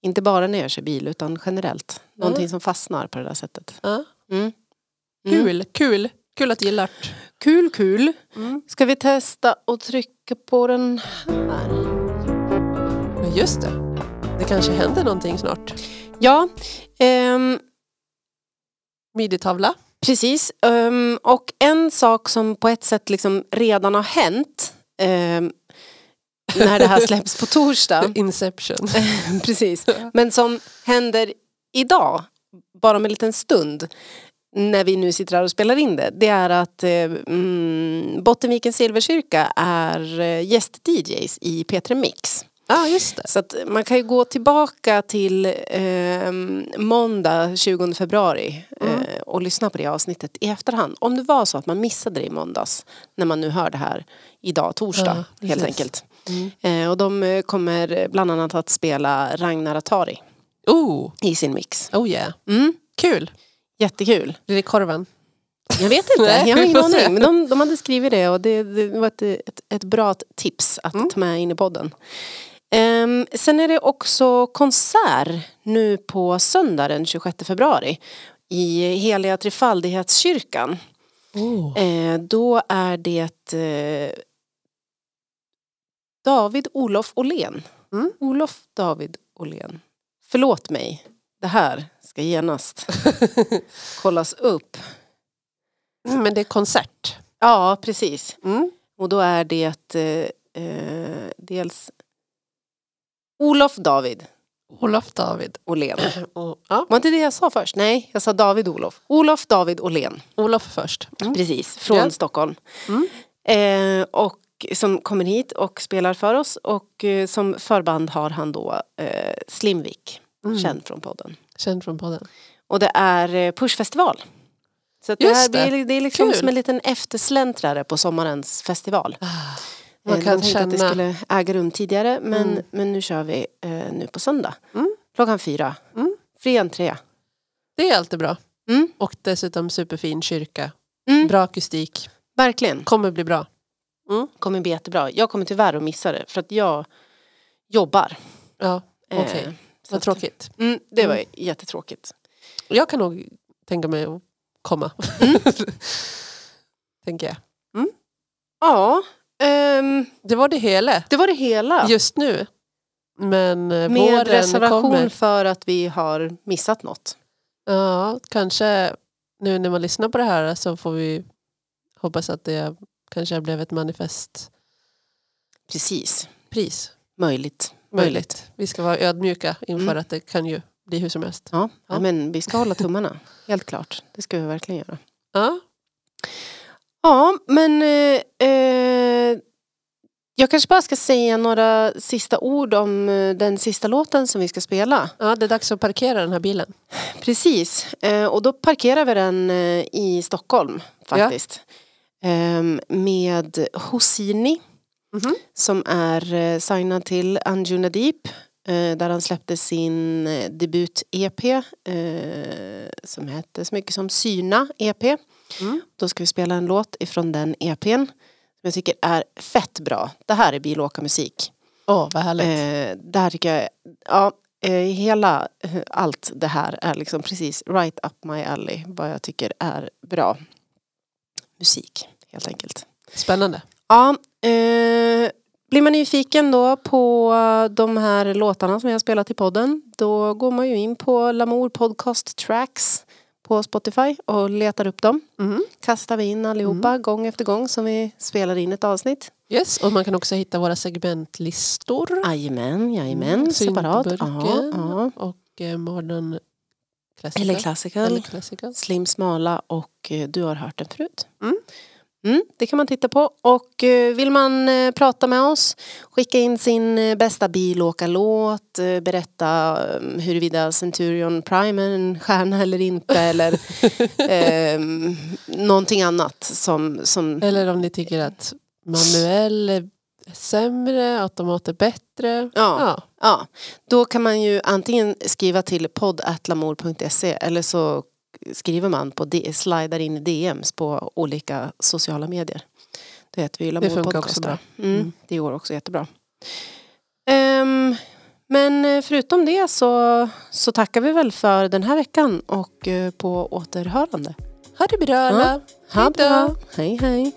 A: Inte bara när jag kör bil utan generellt. Någonting som fastnar på det där sättet. Mm. Mm.
B: Kul, kul. Kul att gilla art.
A: Kul, kul.
B: Mm.
A: Ska vi testa och trycka på den här?
B: Men just det, det kanske händer någonting snart.
A: Ja, ehm,
B: Midi-tavla.
A: precis. Ehm, och en sak som på ett sätt liksom redan har hänt ehm, när det här släpps på torsdag. (laughs)
B: Inception. (laughs)
A: precis. Men som händer idag, bara om en liten stund när vi nu sitter här och spelar in det, det är att eh, mm, Bottenvikens Silverkyrka är eh, gäst-DJs i P3 Mix.
B: Ah, just det.
A: Så att man kan ju gå tillbaka till eh, måndag 20 februari eh, och lyssna på det avsnittet i efterhand. Om det var så att man missade det i måndags när man nu hör det här idag, torsdag
B: Ja,
A: helt
B: precis.
A: enkelt.
B: Mm.
A: Eh, och de eh, kommer bland annat att spela Ragnar Atari
B: Oh,
A: i sin mix.
B: oh yeah.
A: Mm,
B: Kul.
A: jättekul.
B: Blir det korven?
A: Jag vet inte, (laughs)
B: Nej,
A: jag har ingen aning. Men de, de hade skrivit det och det, det var ett, ett, ett bra tips att
B: Mm.
A: ta med in i podden. Ehm, sen är det också konsert nu på söndag den 26 februari i Heliga Trefaldighetskyrkan.
B: Oh.
A: Eh, då är det eh, David Olof Åhlén.
B: Mm.
A: Olof David Åhlén. Förlåt mig, det här ska genast (laughs) kollas upp.
B: Men det är konsert.
A: Ja, precis.
B: Mm.
A: Och då är det eh, eh, dels Olof David
B: Olof David.
A: Åhlén. (clears throat)
B: Och, ja,
A: Var inte det jag sa först? Nej, jag sa David Olof. Olof David Åhlén.
B: Olof först.
A: Precis, från
B: Ja.
A: Stockholm.
B: Mm.
A: Eh, och som kommer hit och spelar för oss. Och eh, som förband har han då eh, Slimvik,
B: Mm.
A: känd från podden.
B: Känd från podden.
A: Och det är eh, Pushfestival. Så det, här,
B: det.
A: blir, det är liksom
B: Kul.
A: som en liten eftersläntrare på sommarens festival.
B: Man
A: Eh,
B: kan
A: tänkte att det
B: känna-
A: skulle äga rum tidigare men,
B: Mm.
A: men nu kör vi eh, nu på söndag.
B: Mm.
A: Klockan fyra.
B: Mm.
A: Fri entré.
B: Det är alltid bra.
A: Mm.
B: Och dessutom superfin kyrka.
A: Mm.
B: Bra akustik.
A: Verkligen.
B: Kommer bli bra.
A: Kommer bli jättebra. Jag kommer tyvärr att missa det för att jag jobbar.
B: Ja,
A: Eh,
B: okej.
A: så
B: Vad
A: att-
B: tråkigt.
A: Mm, det var
B: Mm.
A: jättetråkigt.
B: Jag kan nog tänka mig att komma.
A: Mm. (laughs)
B: Tänker jag.
A: Ja, ehm,
B: Det var det hela.
A: det var det hela.
B: Just nu. Men eh,
A: Med reservation
B: kommer.
A: för att vi har missat något.
B: Ja, kanske nu när man lyssnar på det här så får vi hoppas att det kanske blev ett manifestpris.
A: Precis. Möjligt.
B: Möjligt. Vi ska vara ödmjuka inför
A: Mm.
B: att det kan ju bli hur som helst.
A: Ja,
B: Ja.
A: men vi ska hålla tummarna. Helt klart. Det ska vi verkligen göra.
B: Ja,
A: Ja, men eh, eh, jag kanske bara ska säga några sista ord om eh, den sista låten som vi ska spela.
B: ja, det är dags att parkera den här bilen.
A: Precis, eh, och då parkerar vi den i Stockholm faktiskt. Ehm, med Hosini
B: Mhm.
A: som är eh, signad till Anjuna Deep eh, där han släppte sin eh, debut-EP som hette så mycket som Syna EP.
B: Mm.
A: Då ska vi spela en låt ifrån den EPn som jag tycker är fett bra. Det här är bilåkarmusik.
B: Åh, vad härligt.
A: Eh, det här tycker jag, ja, eh, hela, allt det här är liksom precis right up my alley. Vad jag tycker är bra musik helt enkelt.
B: Spännande.
A: Ja, eh, blir man nyfiken då på de här låtarna som jag har spelat i podden då går man ju in på Lamour Podcast Tracks på Spotify och letar upp dem.
B: Mhm.
A: Kastar vi in allihopa gång efter gång som vi spelar in ett avsnitt.
B: Yes, och man kan också hitta våra segmentlistor.
A: Jajamän, jajamän,
B: Mm,
A: separat.
B: Syntburken
A: ja.
B: och eh, Modern Classical.
A: Eller classical,
B: Eller classical.
A: slim smala och eh, du har hört den förut.
B: Mm.
A: Mm, det kan man titta på och eh, vill man eh, prata med oss skicka in sin bästa bilåkarlåt berätta huruvida Centurion Prime är en stjärna eller inte eller (laughs) eh, någonting annat som, som
B: Eller om ni tycker att manuell sämre, automat är bättre.
A: Ja. Ja, då kan man ju antingen skriva till poddatlamor.se eller så skriver man på slidar in i DMs på olika sociala medier. Det heter vi ju
B: Det
A: Lamour
B: funkar också bra.
A: Mm,
B: Mm.
A: Det går också jättebra. Ehm, men eh, förutom det så, så tackar vi väl för den här veckan och eh, på återhörande.
B: Ha det bra alla.
A: Ha
B: då.
A: bra. Hej hej.